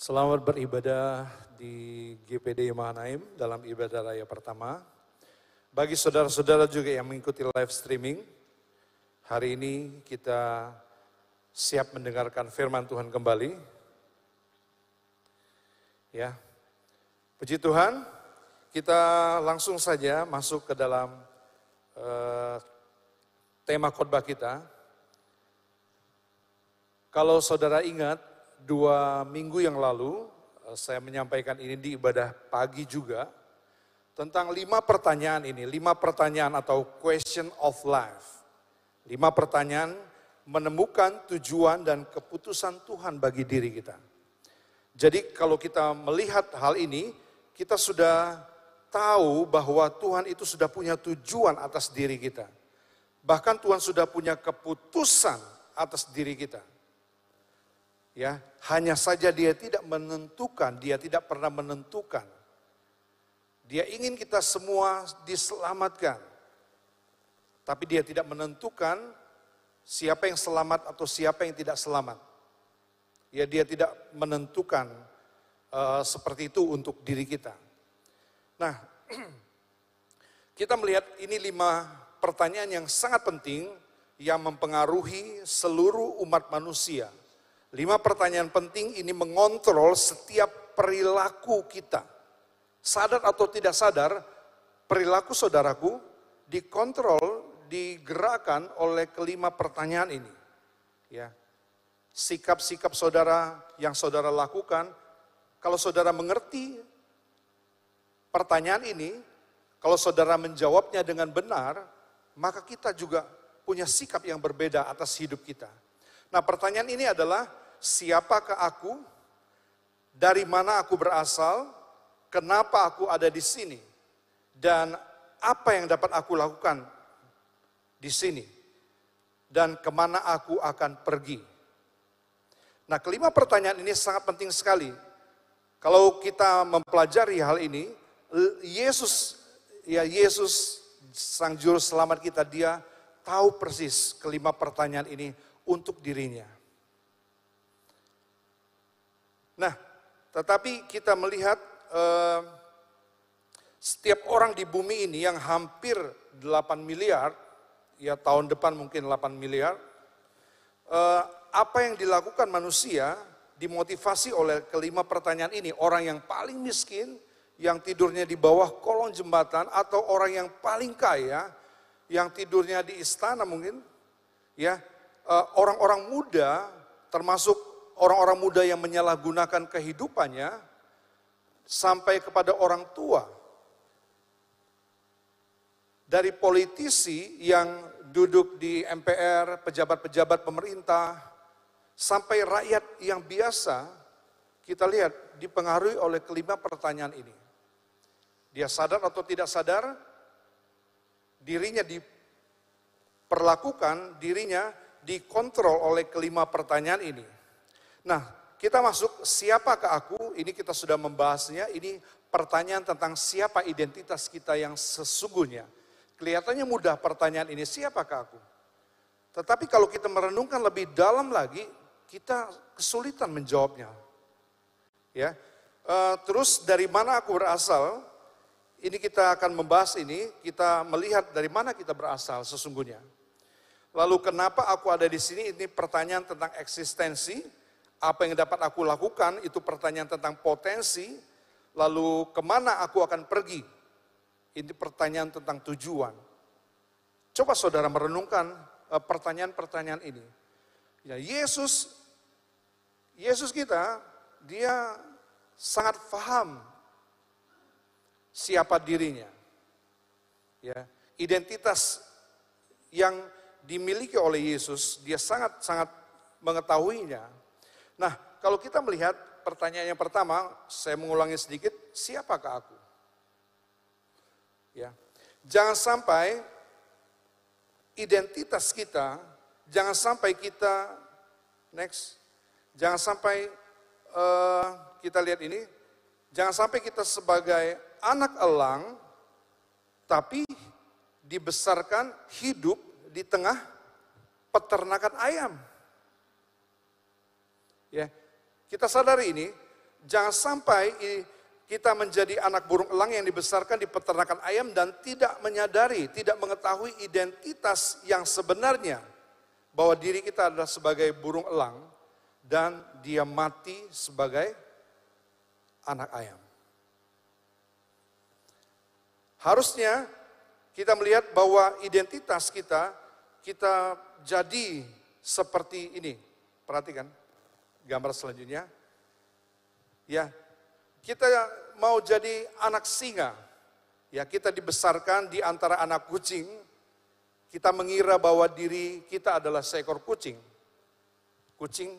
Selamat beribadah di GPD Mahanaim dalam ibadah raya pertama. Bagi saudara-saudara juga yang mengikuti live streaming, hari ini kita siap mendengarkan firman Tuhan kembali. Ya, puji Tuhan, kita langsung saja masuk ke dalam uh, tema khotbah kita. Kalau saudara ingat, dua minggu yang lalu eh, saya menyampaikan ini di ibadah pagi juga tentang lima pertanyaan ini, lima pertanyaan atau question of life. Lima pertanyaan menemukan tujuan dan keputusan Tuhan bagi diri kita. Jadi kalau kita melihat hal ini, kita sudah tahu bahwa Tuhan itu sudah punya tujuan atas diri kita. Bahkan Tuhan sudah punya keputusan atas diri kita. Ya, hanya saja dia tidak menentukan, dia tidak pernah menentukan. Dia ingin kita semua diselamatkan. Tapi dia tidak menentukan siapa yang selamat atau siapa yang tidak selamat. Ya, dia tidak menentukan uh, seperti itu untuk diri kita. Nah, kita melihat ini lima pertanyaan yang sangat penting yang mempengaruhi seluruh umat manusia Lima pertanyaan penting ini mengontrol setiap perilaku kita. Sadar atau tidak sadar, perilaku saudaraku dikontrol, digerakkan oleh kelima pertanyaan ini. Ya. Sikap-sikap saudara yang saudara lakukan, kalau saudara mengerti pertanyaan ini, kalau saudara menjawabnya dengan benar, maka kita juga punya sikap yang berbeda atas hidup kita. Nah pertanyaan ini adalah, siapakah aku, dari mana aku berasal, kenapa aku ada di sini, dan apa yang dapat aku lakukan di sini, dan ke mana aku akan pergi. Nah kelima pertanyaan ini sangat penting sekali. Kalau kita mempelajari hal ini, Yesus, ya Yesus Sang Juru Selamat kita, dia tahu persis kelima pertanyaan ini untuk dirinya. Nah, tetapi kita melihat eh, setiap orang di bumi ini yang hampir 8 miliar, ya tahun depan mungkin 8 miliar, eh, apa yang dilakukan manusia dimotivasi oleh kelima pertanyaan ini. Orang yang paling miskin, yang tidurnya di bawah kolong jembatan, atau orang yang paling kaya, yang tidurnya di istana mungkin, ya orang-orang muda, termasuk orang-orang muda yang menyalahgunakan kehidupannya sampai kepada orang tua. Dari politisi yang duduk di MPR, pejabat-pejabat pemerintah, sampai rakyat yang biasa, kita lihat dipengaruhi oleh kelima pertanyaan ini. Dia sadar atau tidak sadar, dirinya diperlakukan, dirinya dikontrol oleh kelima pertanyaan ini. Nah, kita masuk siapakah aku? Ini kita sudah membahasnya. Ini pertanyaan tentang siapa identitas kita yang sesungguhnya. Kelihatannya mudah pertanyaan ini, siapakah aku? Tetapi kalau kita merenungkan lebih dalam lagi, kita kesulitan menjawabnya. Ya, uh, terus dari mana aku berasal? Ini kita akan membahas ini, kita melihat dari mana kita berasal sesungguhnya. Lalu kenapa aku ada di sini? Ini pertanyaan tentang eksistensi, apa yang dapat aku lakukan itu pertanyaan tentang potensi, lalu ke mana aku akan pergi? Ini pertanyaan tentang tujuan. Coba saudara merenungkan eh, pertanyaan-pertanyaan ini. Ya, Yesus, Yesus kita, dia sangat paham siapa dirinya. Ya, identitas yang dimiliki oleh Yesus, dia sangat-sangat mengetahuinya. Nah, kalau kita melihat pertanyaan yang pertama, saya mengulangi sedikit, siapakah aku? Ya. Jangan sampai identitas kita, jangan sampai kita next, jangan sampai uh, kita lihat ini, jangan sampai kita sebagai anak elang, tapi dibesarkan hidup di tengah peternakan ayam. Ya, kita sadari ini jangan sampai kita menjadi anak burung elang yang dibesarkan di peternakan ayam dan tidak menyadari, tidak mengetahui identitas yang sebenarnya bahwa diri kita adalah sebagai burung elang dan dia mati sebagai anak ayam. Harusnya kita melihat bahwa identitas kita, kita jadi seperti ini. Perhatikan gambar selanjutnya. Ya, kita mau jadi anak singa. Ya, kita dibesarkan di antara anak kucing. Kita mengira bahwa diri kita adalah seekor kucing. Kucing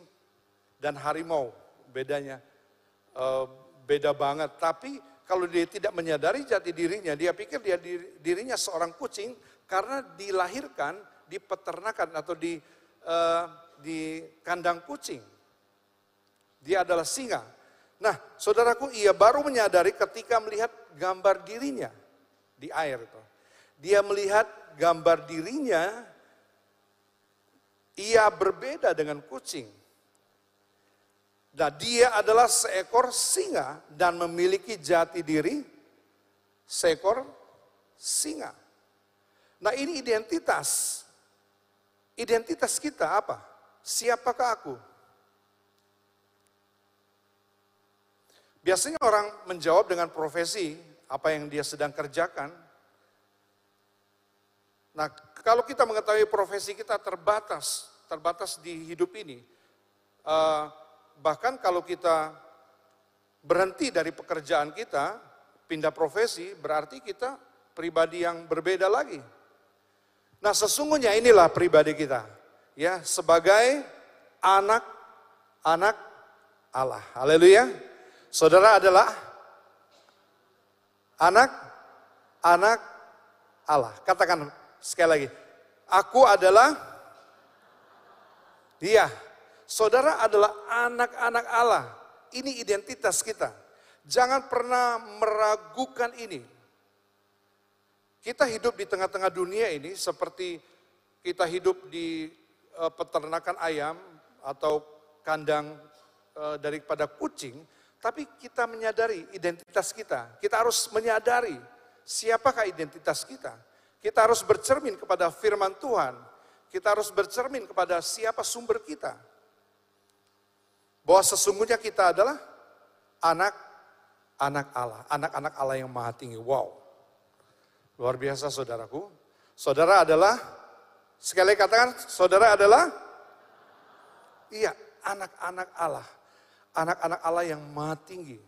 dan harimau bedanya uh, beda banget. Tapi kalau dia tidak menyadari jati dirinya, dia pikir dia dirinya seorang kucing karena dilahirkan di peternakan atau di uh, di kandang kucing. Dia adalah singa. Nah, saudaraku, ia baru menyadari ketika melihat gambar dirinya di air itu. Dia melihat gambar dirinya, ia berbeda dengan kucing. Nah, dia adalah seekor singa dan memiliki jati diri seekor singa. Nah, ini identitas. Identitas kita apa? Siapakah aku? Biasanya orang menjawab dengan profesi apa yang dia sedang kerjakan. Nah, kalau kita mengetahui profesi kita terbatas, terbatas di hidup ini, uh, bahkan kalau kita berhenti dari pekerjaan kita, pindah profesi, berarti kita pribadi yang berbeda lagi. Nah, sesungguhnya inilah pribadi kita, ya, sebagai anak-anak Allah. Haleluya. Saudara adalah anak anak Allah. Katakan sekali lagi. Aku adalah dia. Saudara adalah anak-anak Allah. Ini identitas kita. Jangan pernah meragukan ini. Kita hidup di tengah-tengah dunia ini seperti kita hidup di uh, peternakan ayam atau kandang uh, daripada kucing, tapi kita menyadari identitas kita. Kita harus menyadari siapakah identitas kita. Kita harus bercermin kepada firman Tuhan. Kita harus bercermin kepada siapa sumber kita. Bahwa sesungguhnya kita adalah anak anak Allah, anak-anak Allah yang maha tinggi. Wow. Luar biasa saudaraku. Saudara adalah sekali katakan saudara adalah iya, anak-anak Allah anak-anak Allah yang maha tinggi.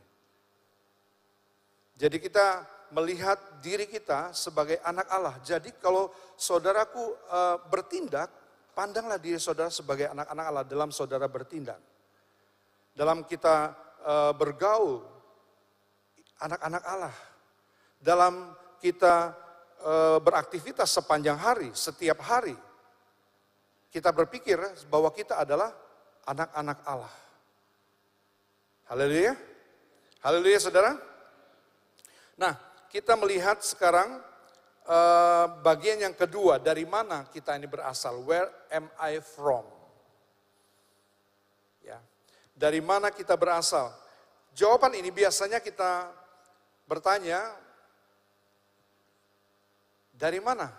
Jadi kita melihat diri kita sebagai anak Allah. Jadi kalau saudaraku e, bertindak, pandanglah diri saudara sebagai anak-anak Allah dalam saudara bertindak. Dalam kita e, bergaul, anak-anak Allah. Dalam kita e, beraktivitas sepanjang hari, setiap hari. Kita berpikir bahwa kita adalah anak-anak Allah. Haleluya. Haleluya saudara. Nah kita melihat sekarang uh, bagian yang kedua dari mana kita ini berasal. Where am I from? Ya, dari mana kita berasal? Jawaban ini biasanya kita bertanya, dari mana?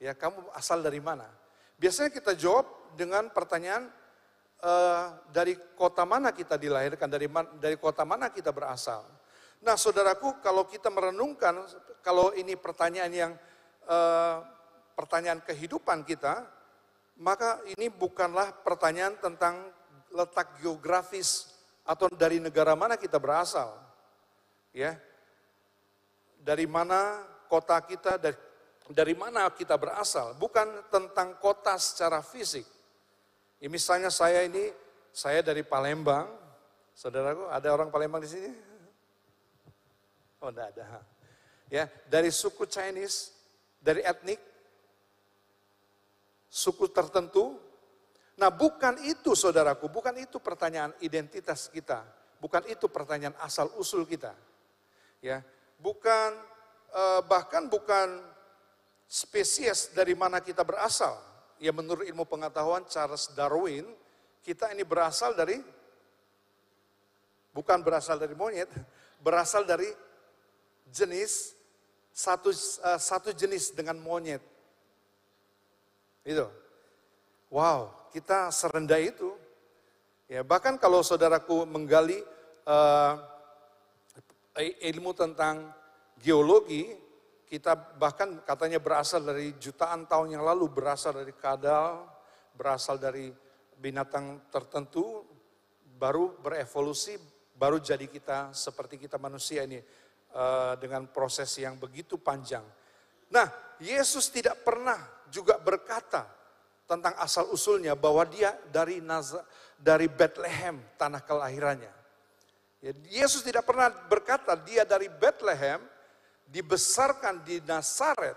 Ya, kamu asal dari mana? Biasanya kita jawab dengan pertanyaan, uh, dari kota mana kita dilahirkan, dari dari kota mana kita berasal. Nah, saudaraku, kalau kita merenungkan, kalau ini pertanyaan yang uh, pertanyaan kehidupan kita, maka ini bukanlah pertanyaan tentang letak geografis atau dari negara mana kita berasal. Ya. Dari mana kota kita dari dari mana kita berasal, bukan tentang kota secara fisik. Ya, misalnya saya ini, saya dari Palembang, saudaraku, ada orang Palembang di sini? Oh, enggak ada. Ya, dari suku Chinese, dari etnik, suku tertentu. Nah, bukan itu saudaraku, bukan itu pertanyaan identitas kita, bukan itu pertanyaan asal usul kita. Ya, bukan eh, bahkan bukan spesies dari mana kita berasal ya menurut ilmu pengetahuan Charles Darwin, kita ini berasal dari bukan berasal dari monyet, berasal dari jenis satu uh, satu jenis dengan monyet. Itu. Wow, kita serendah itu. Ya, bahkan kalau saudaraku menggali uh, ilmu tentang geologi, kita bahkan katanya berasal dari jutaan tahun yang lalu, berasal dari kadal, berasal dari binatang tertentu, baru berevolusi, baru jadi kita seperti kita manusia ini uh, dengan proses yang begitu panjang. Nah, Yesus tidak pernah juga berkata tentang asal usulnya bahwa dia dari Naz dari Bethlehem, tanah kelahirannya. Ya, Yesus tidak pernah berkata dia dari Bethlehem, dibesarkan di Nazaret.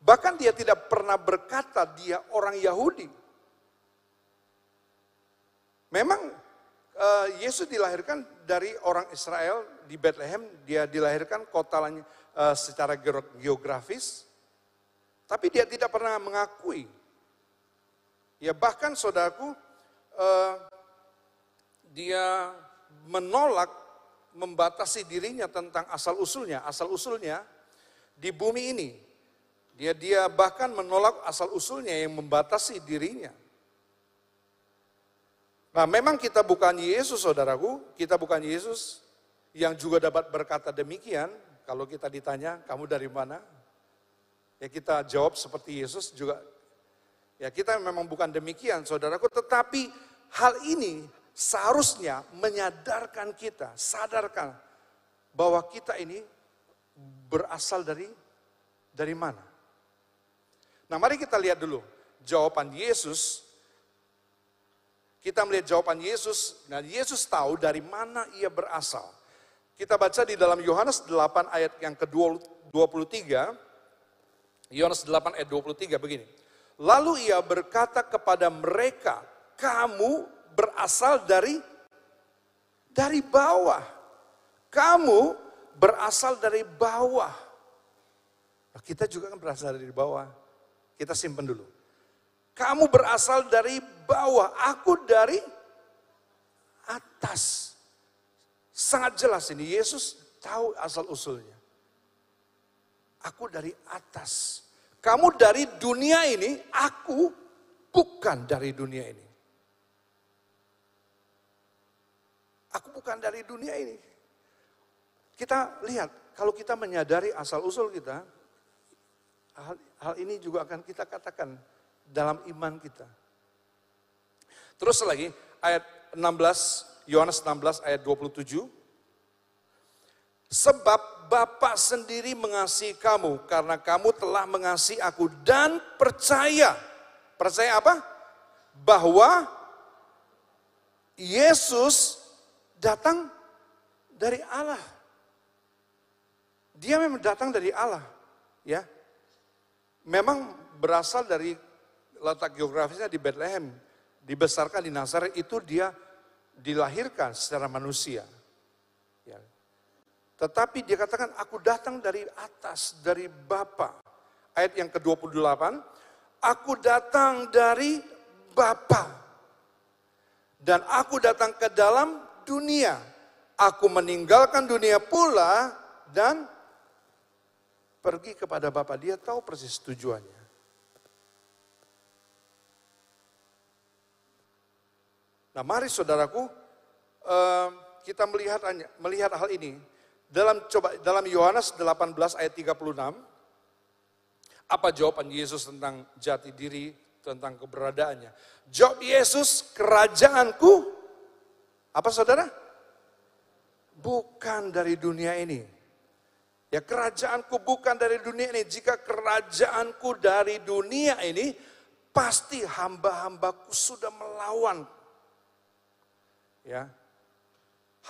Bahkan dia tidak pernah berkata dia orang Yahudi. Memang uh, Yesus dilahirkan dari orang Israel di Bethlehem, dia dilahirkan kota uh, secara geografis, tapi dia tidak pernah mengakui. Ya bahkan saudaraku, uh, dia menolak membatasi dirinya tentang asal usulnya. Asal usulnya di bumi ini. Dia dia bahkan menolak asal usulnya yang membatasi dirinya. Nah, memang kita bukan Yesus, saudaraku. Kita bukan Yesus yang juga dapat berkata demikian. Kalau kita ditanya, kamu dari mana? Ya kita jawab seperti Yesus juga. Ya kita memang bukan demikian, saudaraku. Tetapi hal ini seharusnya menyadarkan kita, sadarkan bahwa kita ini berasal dari dari mana. Nah, mari kita lihat dulu jawaban Yesus. Kita melihat jawaban Yesus. Nah, Yesus tahu dari mana ia berasal. Kita baca di dalam Yohanes 8 ayat yang ke-23. Yohanes 8 ayat 23 begini. Lalu ia berkata kepada mereka, kamu berasal dari dari bawah. Kamu berasal dari bawah. Nah, kita juga kan berasal dari bawah. Kita simpan dulu. Kamu berasal dari bawah, aku dari atas. Sangat jelas ini, Yesus tahu asal usulnya. Aku dari atas. Kamu dari dunia ini, aku bukan dari dunia ini. Aku bukan dari dunia ini. Kita lihat, kalau kita menyadari asal-usul kita, hal, hal ini juga akan kita katakan dalam iman kita. Terus lagi, ayat 16, Yohanes 16 ayat 27. Sebab Bapa sendiri mengasihi kamu karena kamu telah mengasihi aku dan percaya. Percaya apa? Bahwa Yesus datang dari Allah. Dia memang datang dari Allah, ya. Memang berasal dari letak geografisnya di Bethlehem, dibesarkan di Nazaret itu dia dilahirkan secara manusia. Ya. Tetapi dia katakan, aku datang dari atas, dari Bapa. Ayat yang ke-28, aku datang dari Bapa. Dan aku datang ke dalam dunia. Aku meninggalkan dunia pula dan pergi kepada Bapa. Dia tahu persis tujuannya. Nah mari saudaraku, kita melihat melihat hal ini dalam coba dalam Yohanes 18 ayat 36 apa jawaban Yesus tentang jati diri tentang keberadaannya? Jawab Yesus, kerajaanku apa saudara? Bukan dari dunia ini. Ya kerajaanku bukan dari dunia ini. Jika kerajaanku dari dunia ini, pasti hamba-hambaku sudah melawan. Ya,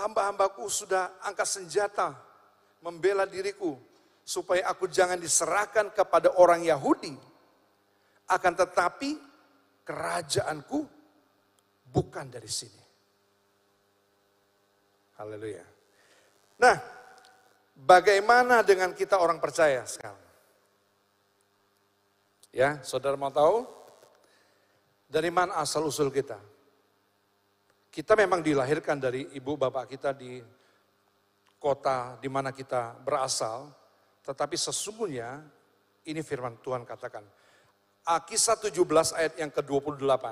hamba-hambaku sudah angkat senjata membela diriku supaya aku jangan diserahkan kepada orang Yahudi. Akan tetapi kerajaanku bukan dari sini. Haleluya. Nah, bagaimana dengan kita orang percaya sekarang? Ya, saudara mau tahu? Dari mana asal usul kita? Kita memang dilahirkan dari ibu bapak kita di kota di mana kita berasal, tetapi sesungguhnya ini firman Tuhan katakan. Kisah 17 ayat yang ke-28.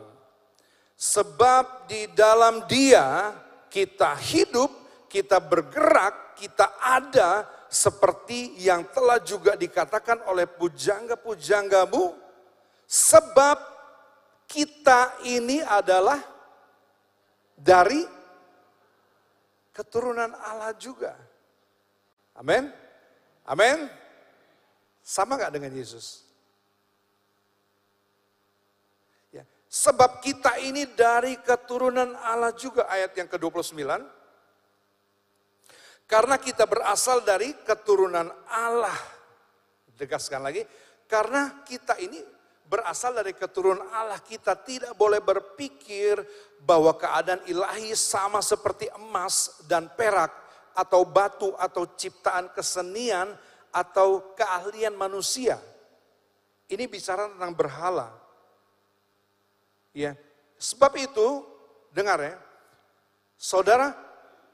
Sebab di dalam dia kita hidup, kita bergerak, kita ada seperti yang telah juga dikatakan oleh pujangga-pujanggamu. Sebab kita ini adalah dari keturunan Allah juga. Amin. Amin. Sama gak dengan Yesus? Ya. Sebab kita ini dari keturunan Allah juga ayat yang ke-29. Karena kita berasal dari keturunan Allah. Tegaskan lagi. Karena kita ini berasal dari keturunan Allah. Kita tidak boleh berpikir bahwa keadaan ilahi sama seperti emas dan perak atau batu atau ciptaan kesenian atau keahlian manusia. Ini bicara tentang berhala. Ya, sebab itu dengar ya. Saudara,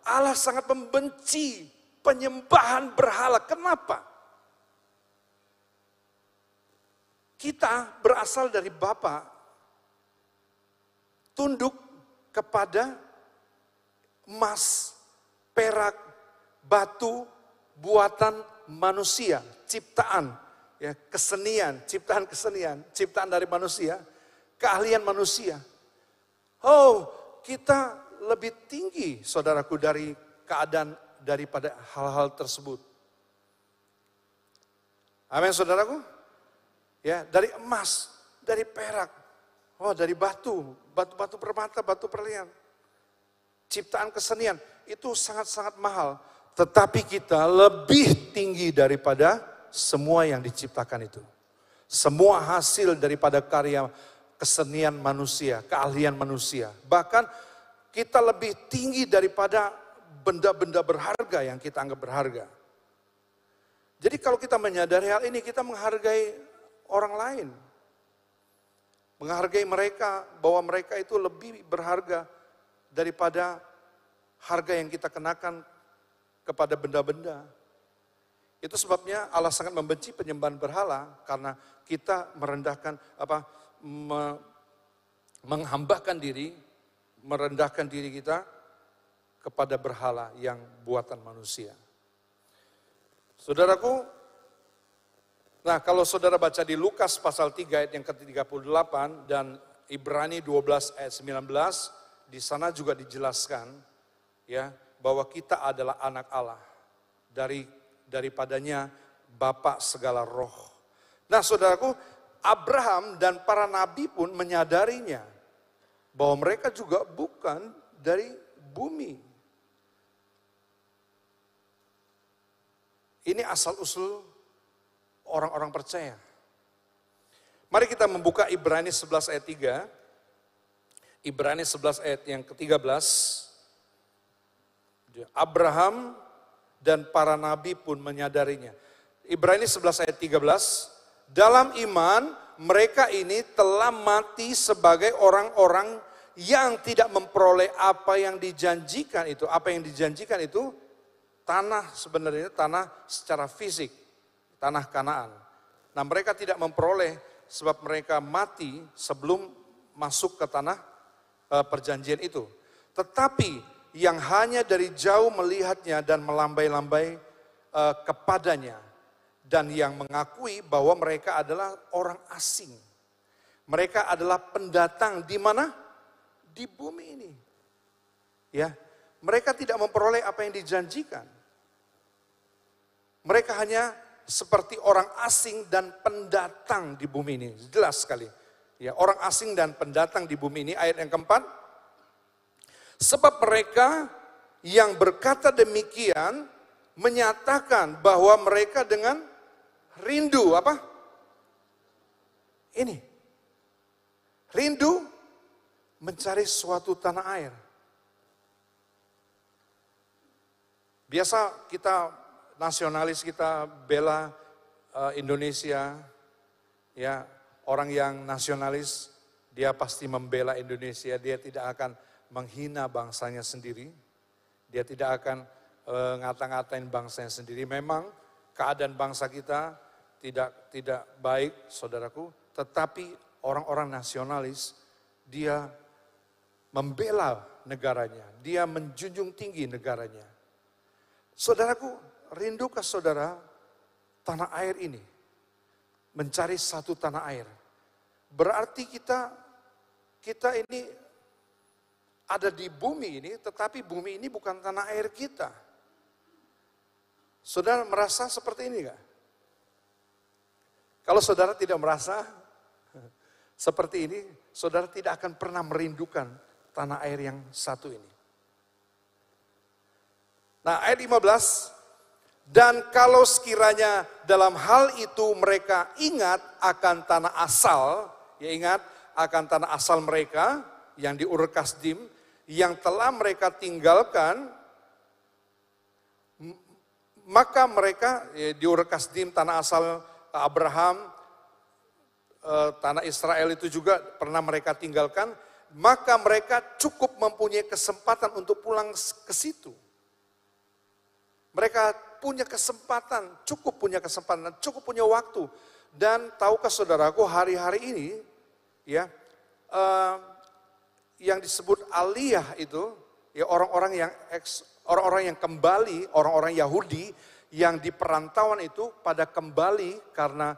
Allah sangat membenci penyembahan berhala. Kenapa? Kita berasal dari Bapa, tunduk kepada emas, perak, batu, buatan manusia, ciptaan, ya kesenian, ciptaan kesenian, ciptaan dari manusia, keahlian manusia. Oh, kita lebih tinggi, saudaraku, dari keadaan daripada hal-hal tersebut. Amin, saudaraku ya dari emas, dari perak, oh dari batu, batu-batu permata, batu perlian. Ciptaan kesenian itu sangat-sangat mahal, tetapi kita lebih tinggi daripada semua yang diciptakan itu. Semua hasil daripada karya kesenian manusia, keahlian manusia. Bahkan kita lebih tinggi daripada benda-benda berharga yang kita anggap berharga. Jadi kalau kita menyadari hal ini, kita menghargai orang lain. Menghargai mereka bahwa mereka itu lebih berharga daripada harga yang kita kenakan kepada benda-benda. Itu sebabnya Allah sangat membenci penyembahan berhala karena kita merendahkan apa me, menghambakan diri, merendahkan diri kita kepada berhala yang buatan manusia. Saudaraku, Nah kalau saudara baca di Lukas pasal 3 ayat yang ke-38 dan Ibrani 12 ayat 19, di sana juga dijelaskan ya bahwa kita adalah anak Allah dari daripadanya Bapak segala roh. Nah saudaraku, Abraham dan para nabi pun menyadarinya bahwa mereka juga bukan dari bumi. Ini asal usul orang-orang percaya. Mari kita membuka Ibrani 11 ayat 3. Ibrani 11 ayat yang ke-13. Abraham dan para nabi pun menyadarinya. Ibrani 11 ayat 13. Dalam iman mereka ini telah mati sebagai orang-orang yang tidak memperoleh apa yang dijanjikan itu. Apa yang dijanjikan itu tanah sebenarnya tanah secara fisik tanah Kanaan. Nah mereka tidak memperoleh sebab mereka mati sebelum masuk ke tanah e, perjanjian itu. Tetapi yang hanya dari jauh melihatnya dan melambai-lambai e, kepadanya dan yang mengakui bahwa mereka adalah orang asing. Mereka adalah pendatang di mana? Di bumi ini. Ya, mereka tidak memperoleh apa yang dijanjikan. Mereka hanya seperti orang asing dan pendatang di bumi ini. Jelas sekali. Ya, orang asing dan pendatang di bumi ini ayat yang keempat. Sebab mereka yang berkata demikian menyatakan bahwa mereka dengan rindu apa? Ini. Rindu mencari suatu tanah air. Biasa kita nasionalis kita bela uh, Indonesia, ya orang yang nasionalis dia pasti membela Indonesia, dia tidak akan menghina bangsanya sendiri. Dia tidak akan uh, ngata-ngatain bangsanya sendiri. Memang keadaan bangsa kita tidak tidak baik, saudaraku. Tetapi orang-orang nasionalis, dia membela negaranya. Dia menjunjung tinggi negaranya. Saudaraku, rindukah saudara tanah air ini? Mencari satu tanah air. Berarti kita kita ini ada di bumi ini, tetapi bumi ini bukan tanah air kita. Saudara merasa seperti ini enggak? Kalau saudara tidak merasa seperti ini, saudara tidak akan pernah merindukan tanah air yang satu ini. Nah ayat 15, dan kalau sekiranya dalam hal itu mereka ingat akan tanah asal, ya ingat akan tanah asal mereka yang di Ur Kasdim, yang telah mereka tinggalkan, maka mereka ya, di Ur Kasdim tanah asal Abraham, eh, tanah Israel itu juga pernah mereka tinggalkan, maka mereka cukup mempunyai kesempatan untuk pulang ke situ. Mereka punya kesempatan, cukup punya kesempatan, cukup punya waktu. Dan tahukah saudaraku hari-hari ini, ya, uh, yang disebut aliyah itu, ya orang-orang yang orang-orang yang kembali, orang-orang Yahudi yang di perantauan itu pada kembali karena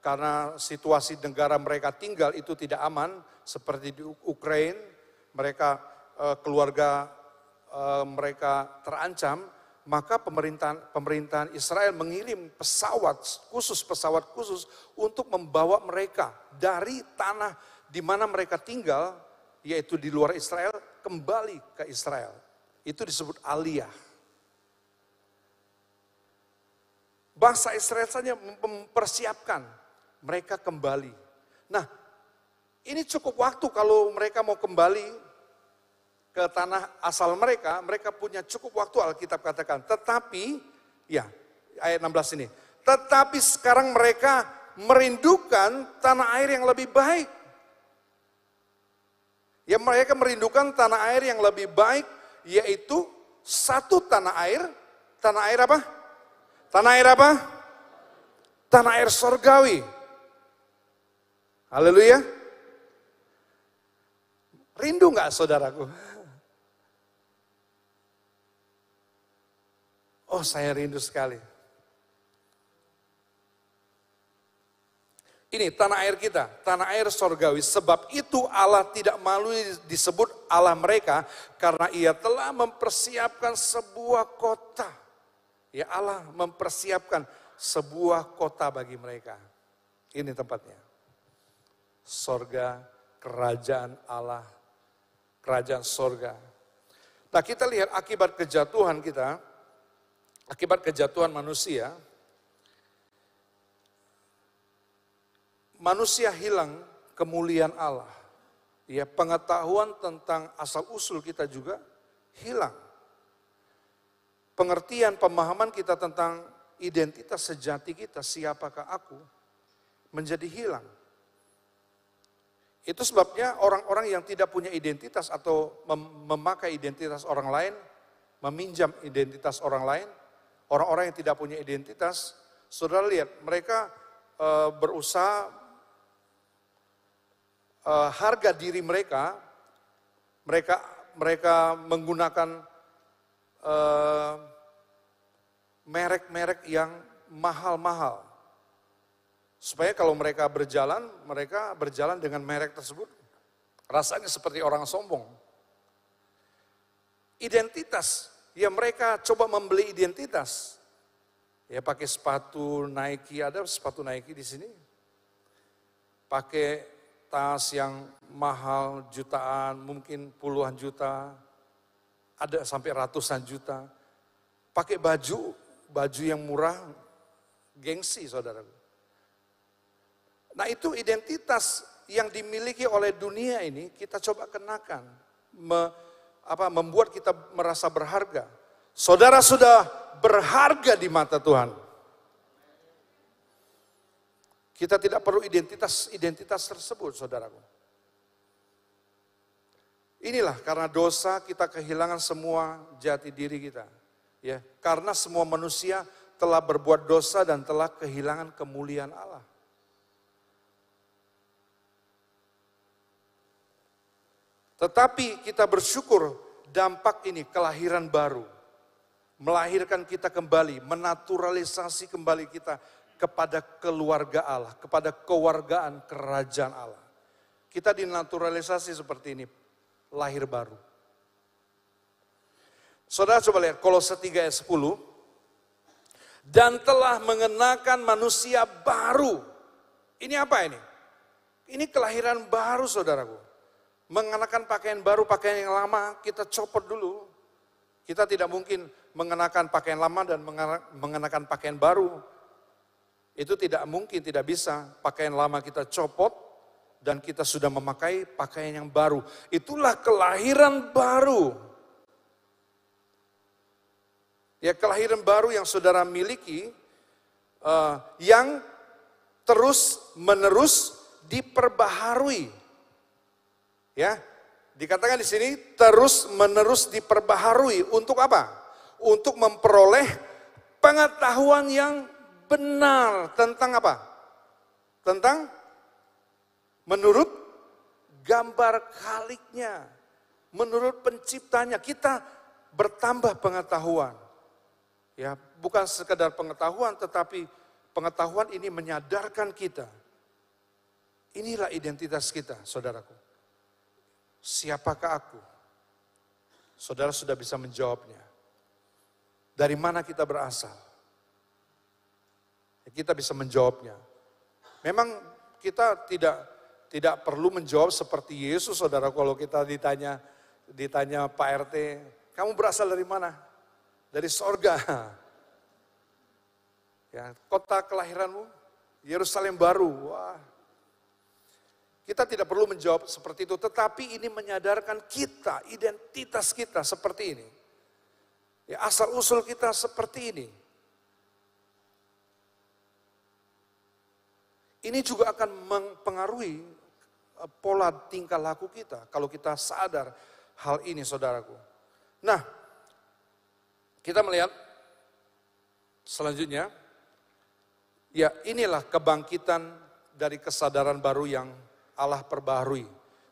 karena situasi negara mereka tinggal itu tidak aman seperti di Ukraina, mereka uh, keluarga uh, mereka terancam maka pemerintahan pemerintahan Israel mengirim pesawat khusus pesawat khusus untuk membawa mereka dari tanah di mana mereka tinggal yaitu di luar Israel kembali ke Israel. Itu disebut aliyah. Bangsa Israel saja mempersiapkan mereka kembali. Nah, ini cukup waktu kalau mereka mau kembali ke tanah asal mereka, mereka punya cukup waktu Alkitab katakan. Tetapi, ya ayat 16 ini. Tetapi sekarang mereka merindukan tanah air yang lebih baik. Ya mereka merindukan tanah air yang lebih baik, yaitu satu tanah air. Tanah air apa? Tanah air apa? Tanah air sorgawi. Haleluya. Rindu nggak saudaraku? Oh saya rindu sekali. Ini tanah air kita, tanah air sorgawi. Sebab itu Allah tidak malu disebut Allah mereka karena ia telah mempersiapkan sebuah kota. Ya Allah mempersiapkan sebuah kota bagi mereka. Ini tempatnya. Sorga, kerajaan Allah, kerajaan sorga. Nah kita lihat akibat kejatuhan kita, akibat kejatuhan manusia, manusia hilang kemuliaan Allah. Ya, pengetahuan tentang asal usul kita juga hilang. Pengertian, pemahaman kita tentang identitas sejati kita, siapakah aku, menjadi hilang. Itu sebabnya orang-orang yang tidak punya identitas atau memakai identitas orang lain, meminjam identitas orang lain, orang-orang yang tidak punya identitas, saudara lihat mereka e, berusaha e, harga diri mereka, mereka mereka menggunakan eh, merek-merek yang mahal-mahal. Supaya kalau mereka berjalan, mereka berjalan dengan merek tersebut. Rasanya seperti orang sombong. Identitas Ya mereka coba membeli identitas. Ya pakai sepatu Nike, ada sepatu Nike di sini. Pakai tas yang mahal jutaan, mungkin puluhan juta. Ada sampai ratusan juta. Pakai baju, baju yang murah, gengsi saudara. Nah itu identitas yang dimiliki oleh dunia ini kita coba kenakan. Me, apa membuat kita merasa berharga. Saudara sudah berharga di mata Tuhan. Kita tidak perlu identitas-identitas tersebut, saudaraku. Inilah karena dosa kita kehilangan semua jati diri kita. Ya, karena semua manusia telah berbuat dosa dan telah kehilangan kemuliaan Allah. Tetapi kita bersyukur dampak ini kelahiran baru. Melahirkan kita kembali, menaturalisasi kembali kita kepada keluarga Allah, kepada kewargaan kerajaan Allah. Kita dinaturalisasi seperti ini, lahir baru. Saudara coba lihat Kolose 3 ayat 10. Dan telah mengenakan manusia baru. Ini apa ini? Ini kelahiran baru saudaraku. Mengenakan pakaian baru, pakaian yang lama kita copot dulu. Kita tidak mungkin mengenakan pakaian lama dan mengenakan pakaian baru. Itu tidak mungkin, tidak bisa. Pakaian lama kita copot dan kita sudah memakai pakaian yang baru. Itulah kelahiran baru. Ya kelahiran baru yang saudara miliki, uh, yang terus menerus diperbaharui. Ya, dikatakan di sini terus menerus diperbaharui untuk apa? Untuk memperoleh pengetahuan yang benar tentang apa? Tentang menurut gambar kaliknya, menurut penciptanya kita bertambah pengetahuan. Ya, bukan sekedar pengetahuan tetapi pengetahuan ini menyadarkan kita. Inilah identitas kita, saudaraku. Siapakah aku? Saudara sudah bisa menjawabnya. Dari mana kita berasal? kita bisa menjawabnya. Memang kita tidak tidak perlu menjawab seperti Yesus, saudara. Kalau kita ditanya ditanya Pak RT, kamu berasal dari mana? Dari sorga. Ya, kota kelahiranmu, Yerusalem baru. Wah. Kita tidak perlu menjawab seperti itu, tetapi ini menyadarkan kita, identitas kita seperti ini. Ya, asal usul kita seperti ini. Ini juga akan mempengaruhi pola tingkah laku kita kalau kita sadar hal ini saudaraku. Nah, kita melihat selanjutnya, ya inilah kebangkitan dari kesadaran baru yang Allah perbaharui.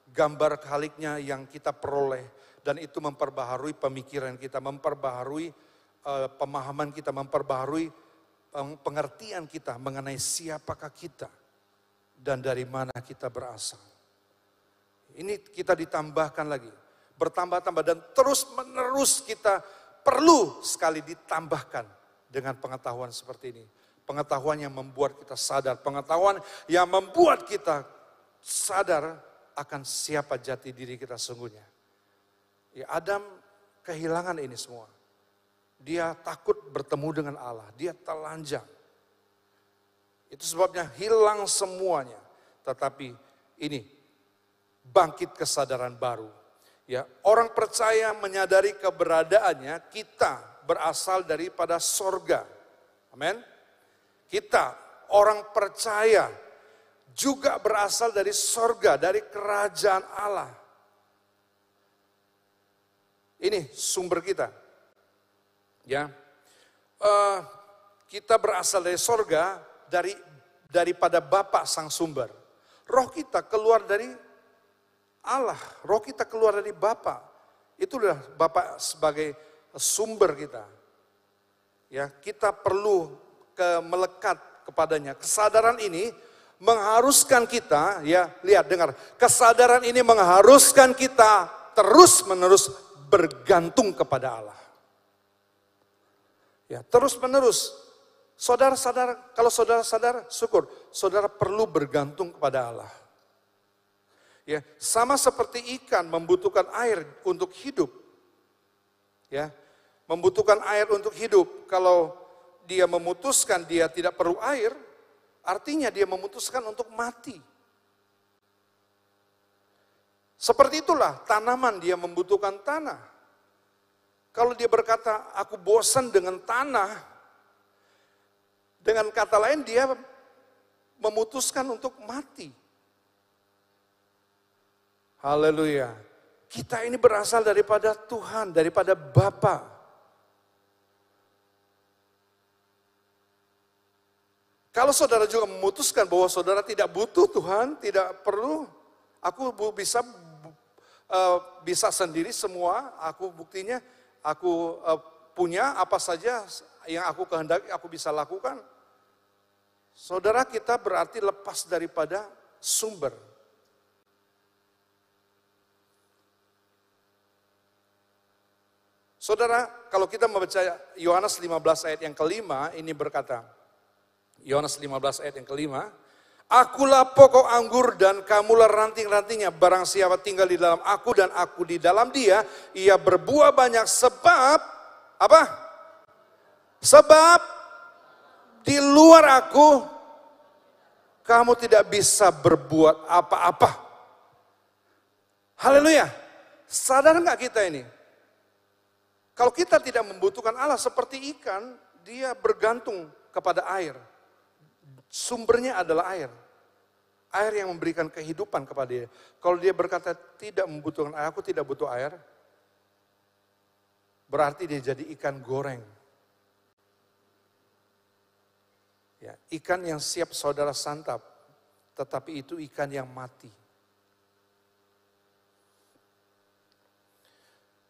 Gambar kaliknya yang kita peroleh dan itu memperbaharui pemikiran kita, memperbaharui uh, pemahaman kita, memperbaharui pengertian kita mengenai siapakah kita dan dari mana kita berasal. Ini kita ditambahkan lagi, bertambah-tambah dan terus menerus kita perlu sekali ditambahkan dengan pengetahuan seperti ini. Pengetahuan yang membuat kita sadar, pengetahuan yang membuat kita sadar akan siapa jati diri kita sungguhnya. Ya Adam kehilangan ini semua. Dia takut bertemu dengan Allah, dia telanjang. Itu sebabnya hilang semuanya. Tetapi ini bangkit kesadaran baru. Ya, orang percaya menyadari keberadaannya kita berasal daripada sorga. Amin. Kita orang percaya juga berasal dari sorga, dari kerajaan Allah. Ini sumber kita. Ya, uh, kita berasal dari sorga dari daripada Bapak Sang Sumber. Roh kita keluar dari Allah, roh kita keluar dari Bapak. Itulah Bapak sebagai sumber kita. Ya, kita perlu ke melekat kepadanya. Kesadaran ini mengharuskan kita, ya, lihat dengar. Kesadaran ini mengharuskan kita terus-menerus bergantung kepada Allah. Ya, terus menerus. Saudara sadar, kalau saudara sadar, syukur. Saudara perlu bergantung kepada Allah. Ya, sama seperti ikan membutuhkan air untuk hidup. Ya, membutuhkan air untuk hidup. Kalau dia memutuskan dia tidak perlu air, artinya dia memutuskan untuk mati. Seperti itulah tanaman dia membutuhkan tanah. Kalau dia berkata, aku bosan dengan tanah, dengan kata lain dia memutuskan untuk mati. Haleluya. Kita ini berasal daripada Tuhan, daripada Bapa. Kalau saudara juga memutuskan bahwa saudara tidak butuh Tuhan, tidak perlu, aku bisa uh, bisa sendiri semua, aku buktinya aku uh, punya apa saja yang aku kehendaki aku bisa lakukan. Saudara kita berarti lepas daripada sumber. Saudara, kalau kita membaca Yohanes 15 ayat yang kelima, ini berkata, Yohanes 15 ayat yang kelima. Akulah pokok anggur dan kamulah ranting-rantingnya. Barang siapa tinggal di dalam aku dan aku di dalam dia, ia berbuah banyak sebab apa? Sebab di luar aku kamu tidak bisa berbuat apa-apa. Haleluya. Sadar nggak kita ini? Kalau kita tidak membutuhkan Allah seperti ikan, dia bergantung kepada air. Sumbernya adalah air. Air yang memberikan kehidupan kepada dia. Kalau dia berkata tidak membutuhkan air, aku tidak butuh air. Berarti dia jadi ikan goreng. Ya, ikan yang siap saudara santap, tetapi itu ikan yang mati.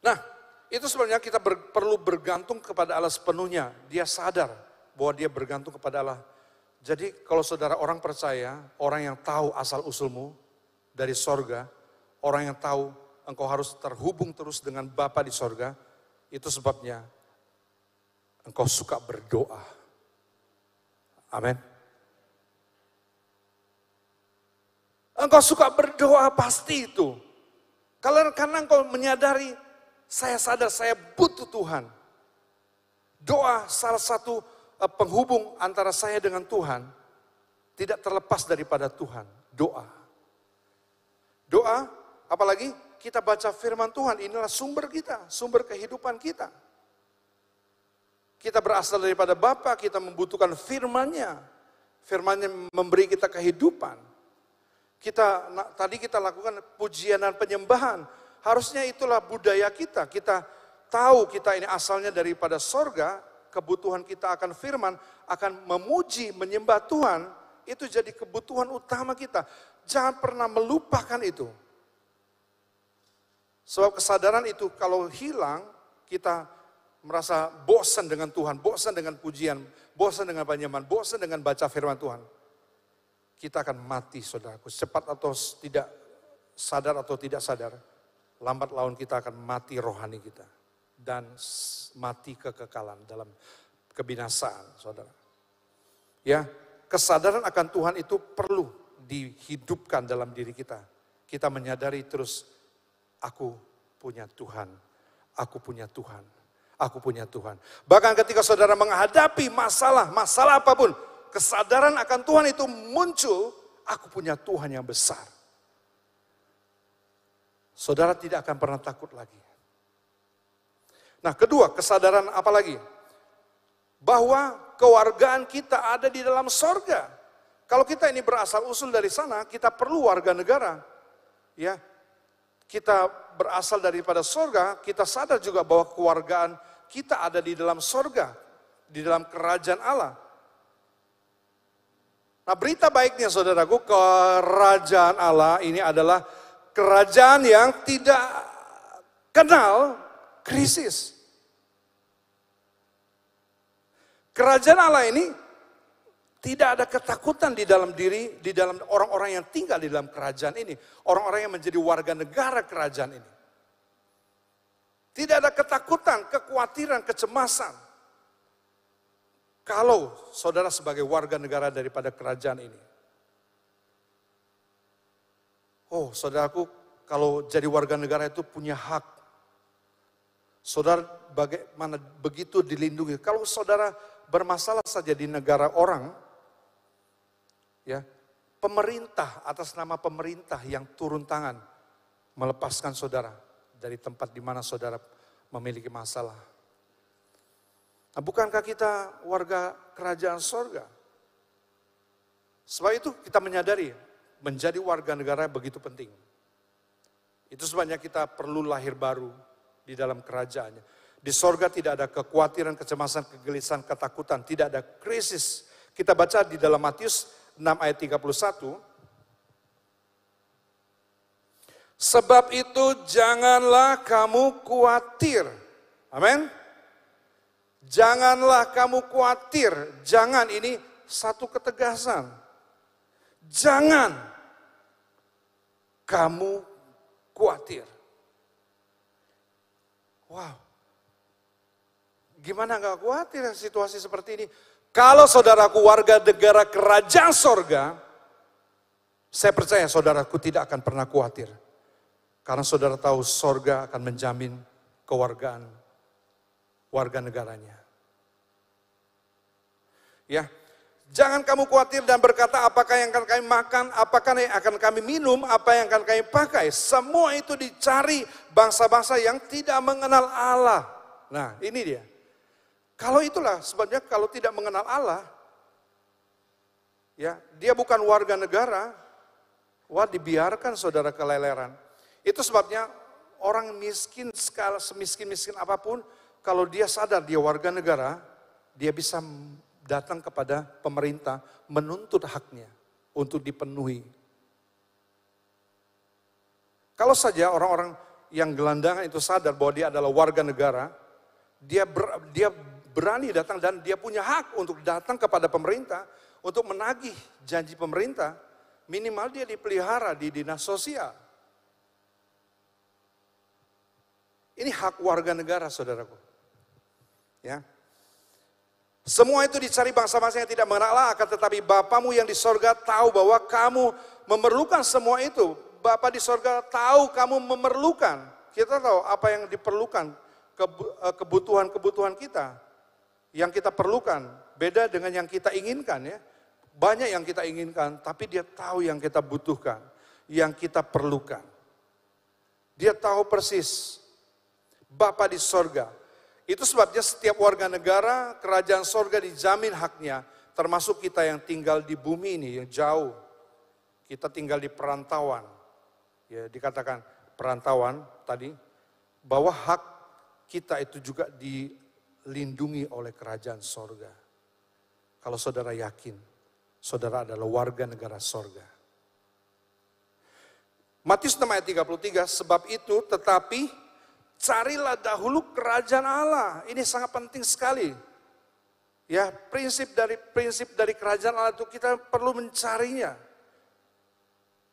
Nah, itu sebenarnya kita ber, perlu bergantung kepada Allah sepenuhnya. Dia sadar bahwa dia bergantung kepada Allah jadi kalau saudara orang percaya, orang yang tahu asal usulmu dari sorga, orang yang tahu engkau harus terhubung terus dengan Bapa di sorga, itu sebabnya engkau suka berdoa. Amin. Engkau suka berdoa pasti itu. Kalau karena engkau menyadari, saya sadar saya butuh Tuhan. Doa salah satu Eh, penghubung antara saya dengan Tuhan tidak terlepas daripada Tuhan. Doa. Doa, apalagi kita baca firman Tuhan, inilah sumber kita, sumber kehidupan kita. Kita berasal daripada Bapa, kita membutuhkan firman-Nya. Firman-Nya memberi kita kehidupan. Kita tadi kita lakukan pujian dan penyembahan. Harusnya itulah budaya kita. Kita tahu kita ini asalnya daripada sorga, kebutuhan kita akan firman, akan memuji, menyembah Tuhan, itu jadi kebutuhan utama kita. Jangan pernah melupakan itu. Sebab kesadaran itu kalau hilang, kita merasa bosan dengan Tuhan, bosan dengan pujian, bosan dengan penyembahan, bosan dengan baca firman Tuhan. Kita akan mati saudaraku, cepat atau tidak sadar atau tidak sadar, lambat laun kita akan mati rohani kita dan mati kekekalan dalam kebinasaan, saudara. Ya, kesadaran akan Tuhan itu perlu dihidupkan dalam diri kita. Kita menyadari terus, aku punya Tuhan, aku punya Tuhan, aku punya Tuhan. Bahkan ketika saudara menghadapi masalah, masalah apa pun, kesadaran akan Tuhan itu muncul, aku punya Tuhan yang besar. Saudara tidak akan pernah takut lagi. Nah kedua, kesadaran apa lagi? Bahwa kewargaan kita ada di dalam sorga. Kalau kita ini berasal usul dari sana, kita perlu warga negara. Ya, kita berasal daripada sorga, kita sadar juga bahwa kewargaan kita ada di dalam sorga, di dalam kerajaan Allah. Nah berita baiknya saudaraku, kerajaan Allah ini adalah kerajaan yang tidak kenal krisis. Kerajaan Allah ini tidak ada ketakutan di dalam diri, di dalam orang-orang yang tinggal di dalam kerajaan ini. Orang-orang yang menjadi warga negara kerajaan ini. Tidak ada ketakutan, kekhawatiran, kecemasan. Kalau saudara sebagai warga negara daripada kerajaan ini. Oh saudaraku, kalau jadi warga negara itu punya hak Saudara bagaimana begitu dilindungi. Kalau saudara bermasalah saja di negara orang, ya pemerintah atas nama pemerintah yang turun tangan melepaskan saudara dari tempat di mana saudara memiliki masalah. Nah, bukankah kita warga kerajaan sorga? Sebab itu kita menyadari menjadi warga negara begitu penting. Itu sebabnya kita perlu lahir baru di dalam kerajaannya. Di sorga tidak ada kekhawatiran, kecemasan, kegelisahan, ketakutan, tidak ada krisis. Kita baca di dalam Matius 6 ayat 31. Sebab itu janganlah kamu khawatir. Amin. Janganlah kamu khawatir. Jangan ini satu ketegasan. Jangan kamu khawatir. Wow. Gimana nggak khawatir situasi seperti ini? Kalau saudaraku warga negara kerajaan sorga, saya percaya saudaraku tidak akan pernah khawatir. Karena saudara tahu sorga akan menjamin kewargaan warga negaranya. Ya, Jangan kamu khawatir dan berkata apakah yang akan kami makan, apakah yang akan kami minum, apa yang akan kami pakai. Semua itu dicari bangsa-bangsa yang tidak mengenal Allah. Nah ini dia. Kalau itulah sebabnya kalau tidak mengenal Allah, ya dia bukan warga negara, wah dibiarkan saudara keleleran. Itu sebabnya orang miskin skala semiskin-miskin apa pun, kalau dia sadar dia warga negara, dia bisa datang kepada pemerintah menuntut haknya untuk dipenuhi. Kalau saja orang-orang yang gelandangan itu sadar bahwa dia adalah warga negara, dia ber, dia berani datang dan dia punya hak untuk datang kepada pemerintah untuk menagih janji pemerintah, minimal dia dipelihara di dinas sosial. Ini hak warga negara, saudaraku. Ya, semua itu dicari bangsa-bangsa yang tidak mengenal akan tetapi Bapamu yang di sorga tahu bahwa kamu memerlukan semua itu. Bapa di sorga tahu kamu memerlukan. Kita tahu apa yang diperlukan, eh, kebutuhan-kebutuhan kita. Yang kita perlukan, beda dengan yang kita inginkan ya. Banyak yang kita inginkan, tapi dia tahu yang kita butuhkan, yang kita perlukan. Dia tahu persis. Bapak di sorga, itu sebabnya setiap warga negara, kerajaan sorga dijamin haknya, termasuk kita yang tinggal di bumi ini, yang jauh. Kita tinggal di perantauan. Ya, dikatakan perantauan tadi, bahwa hak kita itu juga dilindungi oleh kerajaan sorga. Kalau saudara yakin, saudara adalah warga negara sorga. Matius 6 ayat 33, sebab itu tetapi Carilah dahulu kerajaan Allah. Ini sangat penting sekali. Ya, prinsip dari prinsip dari kerajaan Allah itu kita perlu mencarinya.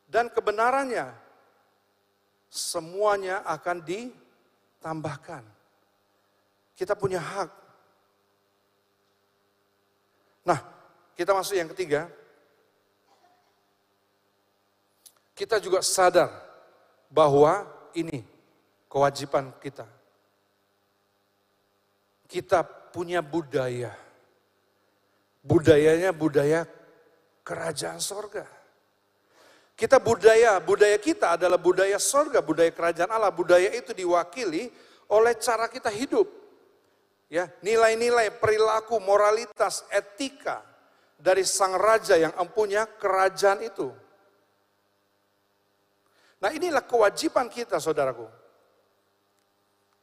Dan kebenarannya semuanya akan ditambahkan. Kita punya hak. Nah, kita masuk yang ketiga. Kita juga sadar bahwa ini kewajiban kita. Kita punya budaya. Budayanya budaya kerajaan sorga. Kita budaya, budaya kita adalah budaya sorga, budaya kerajaan Allah. Budaya itu diwakili oleh cara kita hidup. Ya, nilai-nilai, perilaku, moralitas, etika dari sang raja yang empunya kerajaan itu. Nah inilah kewajiban kita saudaraku.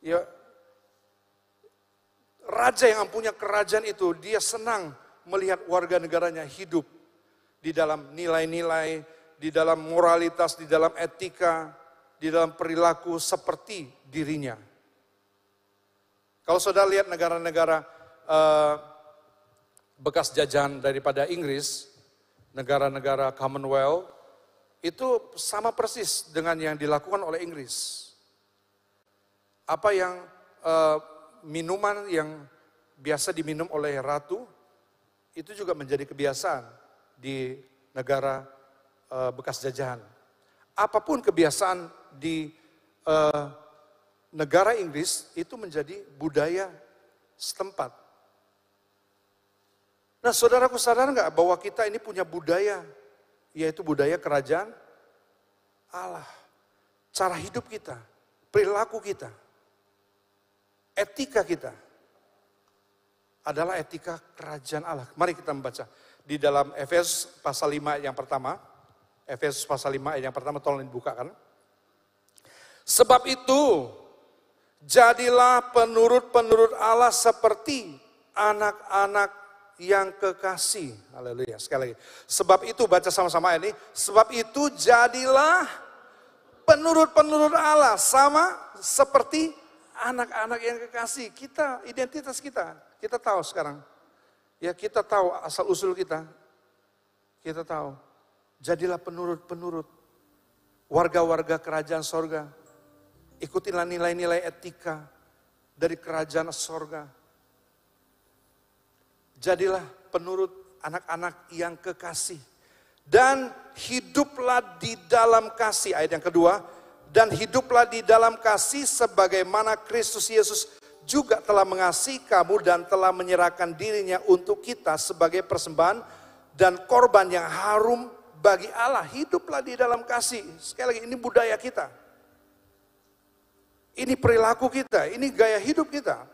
Ya, raja yang punya kerajaan itu, dia senang melihat warga negaranya hidup di dalam nilai-nilai, di dalam moralitas, di dalam etika, di dalam perilaku seperti dirinya. Kalau saudara lihat negara-negara uh, bekas jajahan daripada Inggris, negara-negara Commonwealth, itu sama persis dengan yang dilakukan oleh Inggris apa yang uh, minuman yang biasa diminum oleh ratu itu juga menjadi kebiasaan di negara uh, bekas jajahan. Apa pun kebiasaan di uh, negara Inggris itu menjadi budaya setempat. Nah saudaraku sadar nggak bahwa kita ini punya budaya, yaitu budaya kerajaan Allah. Cara hidup kita, perilaku kita etika kita adalah etika kerajaan Allah. Mari kita membaca di dalam Efesus pasal 5 yang pertama. Efesus pasal 5 yang pertama tolong dibukakan. Sebab itu, jadilah penurut-penurut Allah seperti anak-anak yang kekasih. Haleluya. Sekali lagi. Sebab itu, baca sama-sama ini. Sebab itu jadilah penurut-penurut Allah. Sama seperti anak-anak yang kekasih. Kita, identitas kita. Kita tahu sekarang. Ya kita tahu asal usul kita. Kita tahu. Jadilah penurut-penurut. Warga-warga kerajaan sorga Ikutilah nilai-nilai etika dari kerajaan sorga. Jadilah penurut anak-anak yang kekasih. Dan hiduplah di dalam kasih. Ayat yang kedua. Dan hiduplah di dalam kasih sebagaimana Kristus Yesus juga telah mengasihi kamu dan telah menyerahkan dirinya untuk kita sebagai persembahan dan korban yang harum bagi Allah. Hiduplah di dalam kasih. Sekali lagi ini budaya kita. Ini perilaku kita, ini gaya hidup kita.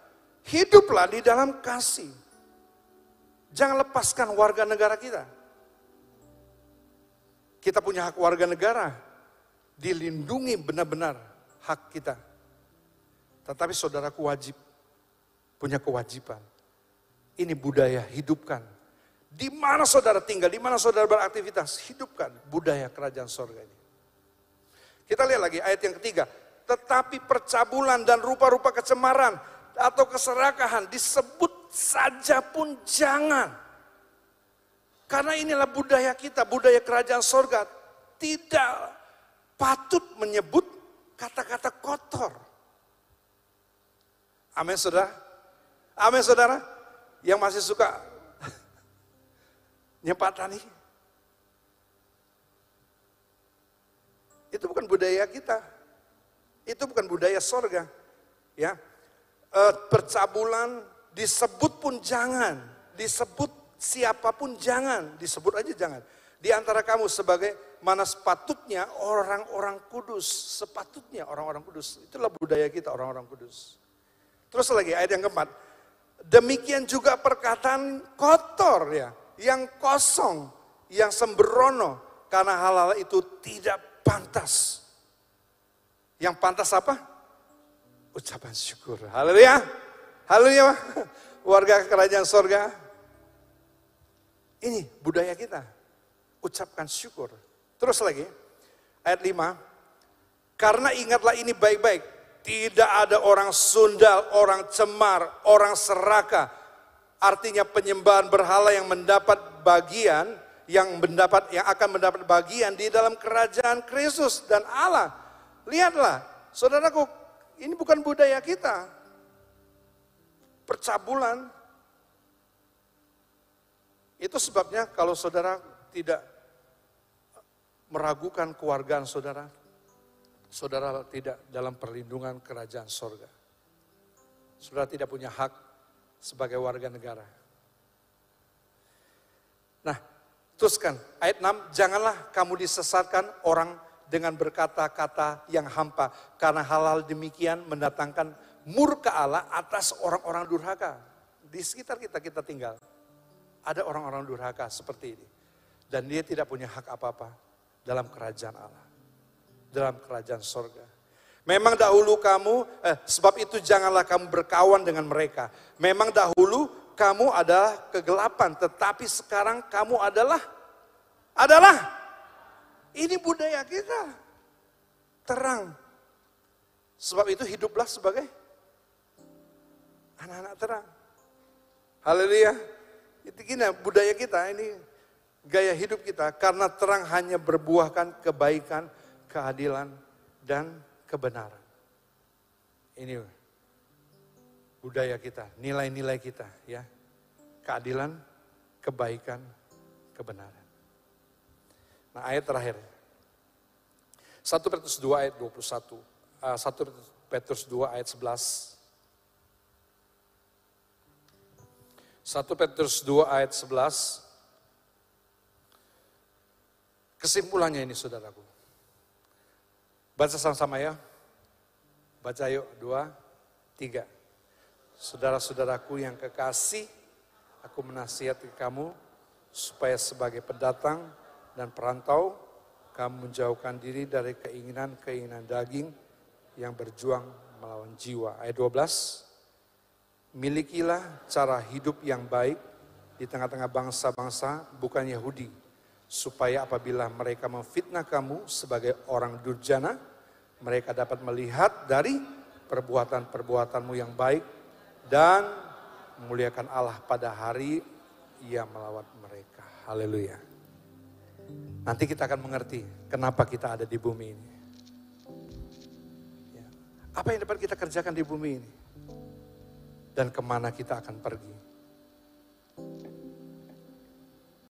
Hiduplah di dalam kasih. Jangan lepaskan warga negara kita. Kita punya hak warga negara, dilindungi benar-benar hak kita. Tetapi saudaraku wajib, punya kewajiban. Ini budaya hidupkan. Di mana saudara tinggal, di mana saudara beraktivitas, hidupkan budaya kerajaan sorga ini. Kita lihat lagi ayat yang ketiga, tetapi percabulan dan rupa-rupa kecemaran atau keserakahan disebut saja pun jangan. Karena inilah budaya kita, budaya kerajaan sorga. Tidak patut menyebut kata-kata kotor. Amin saudara. Amin saudara. Yang masih suka nyepatani. Itu bukan budaya kita. Itu bukan budaya sorga. Ya, e, percabulan disebut pun jangan, disebut siapa pun jangan, disebut aja jangan. Di antara kamu sebagai mana sepatutnya orang-orang kudus, sepatutnya orang-orang kudus. Itulah budaya kita orang-orang kudus. Terus lagi ayat yang keempat. Demikian juga perkataan kotor ya, yang kosong, yang sembrono karena hal-hal itu tidak pantas yang pantas apa? Ucapan syukur. Haleluya. Haleluya. Warga kerajaan sorga. Ini budaya kita. Ucapkan syukur. Terus lagi. Ayat 5. Karena ingatlah ini baik-baik. Tidak ada orang sundal, orang cemar, orang serakah. Artinya penyembahan berhala yang mendapat bagian yang mendapat yang akan mendapat bagian di dalam kerajaan Kristus dan Allah Lihatlah, saudaraku, ini bukan budaya kita. Percabulan. Itu sebabnya kalau saudara tidak meragukan keluargaan saudara, saudara tidak dalam perlindungan kerajaan sorga. Saudara tidak punya hak sebagai warga negara. Nah, teruskan ayat 6, janganlah kamu disesatkan orang dengan berkata-kata yang hampa. Karena hal-hal demikian mendatangkan murka Allah atas orang-orang durhaka. Di sekitar kita kita tinggal. Ada orang-orang durhaka seperti ini. Dan dia tidak punya hak apa-apa dalam kerajaan Allah. Dalam kerajaan sorga. Memang dahulu kamu, eh, sebab itu janganlah kamu berkawan dengan mereka. Memang dahulu kamu adalah kegelapan, tetapi sekarang kamu adalah, adalah ini budaya kita. Terang. Sebab itu hiduplah sebagai anak-anak terang. Haleluya. Itu gini budaya kita ini gaya hidup kita karena terang hanya berbuahkan kebaikan, keadilan dan kebenaran. Ini budaya kita, nilai-nilai kita ya. Keadilan, kebaikan, kebenaran. Nah ayat terakhir. 1 Petrus 2 ayat 21. Uh, 1 Petrus 2 ayat 11. 1 Petrus 2 ayat 11. Kesimpulannya ini saudaraku. Baca sama-sama ya. Baca yuk, dua, tiga. Saudara-saudaraku yang kekasih, aku menasihati kamu supaya sebagai pendatang dan perantau, kamu menjauhkan diri dari keinginan-keinginan daging yang berjuang melawan jiwa. Ayat 12, milikilah cara hidup yang baik di tengah-tengah bangsa-bangsa bukan Yahudi, supaya apabila mereka memfitnah kamu sebagai orang durjana, mereka dapat melihat dari perbuatan-perbuatanmu yang baik dan memuliakan Allah pada hari ia melawat mereka. Haleluya. Nanti kita akan mengerti kenapa kita ada di bumi ini. Ya. Apa yang dapat kita kerjakan di bumi ini? Dan ke mana kita akan pergi.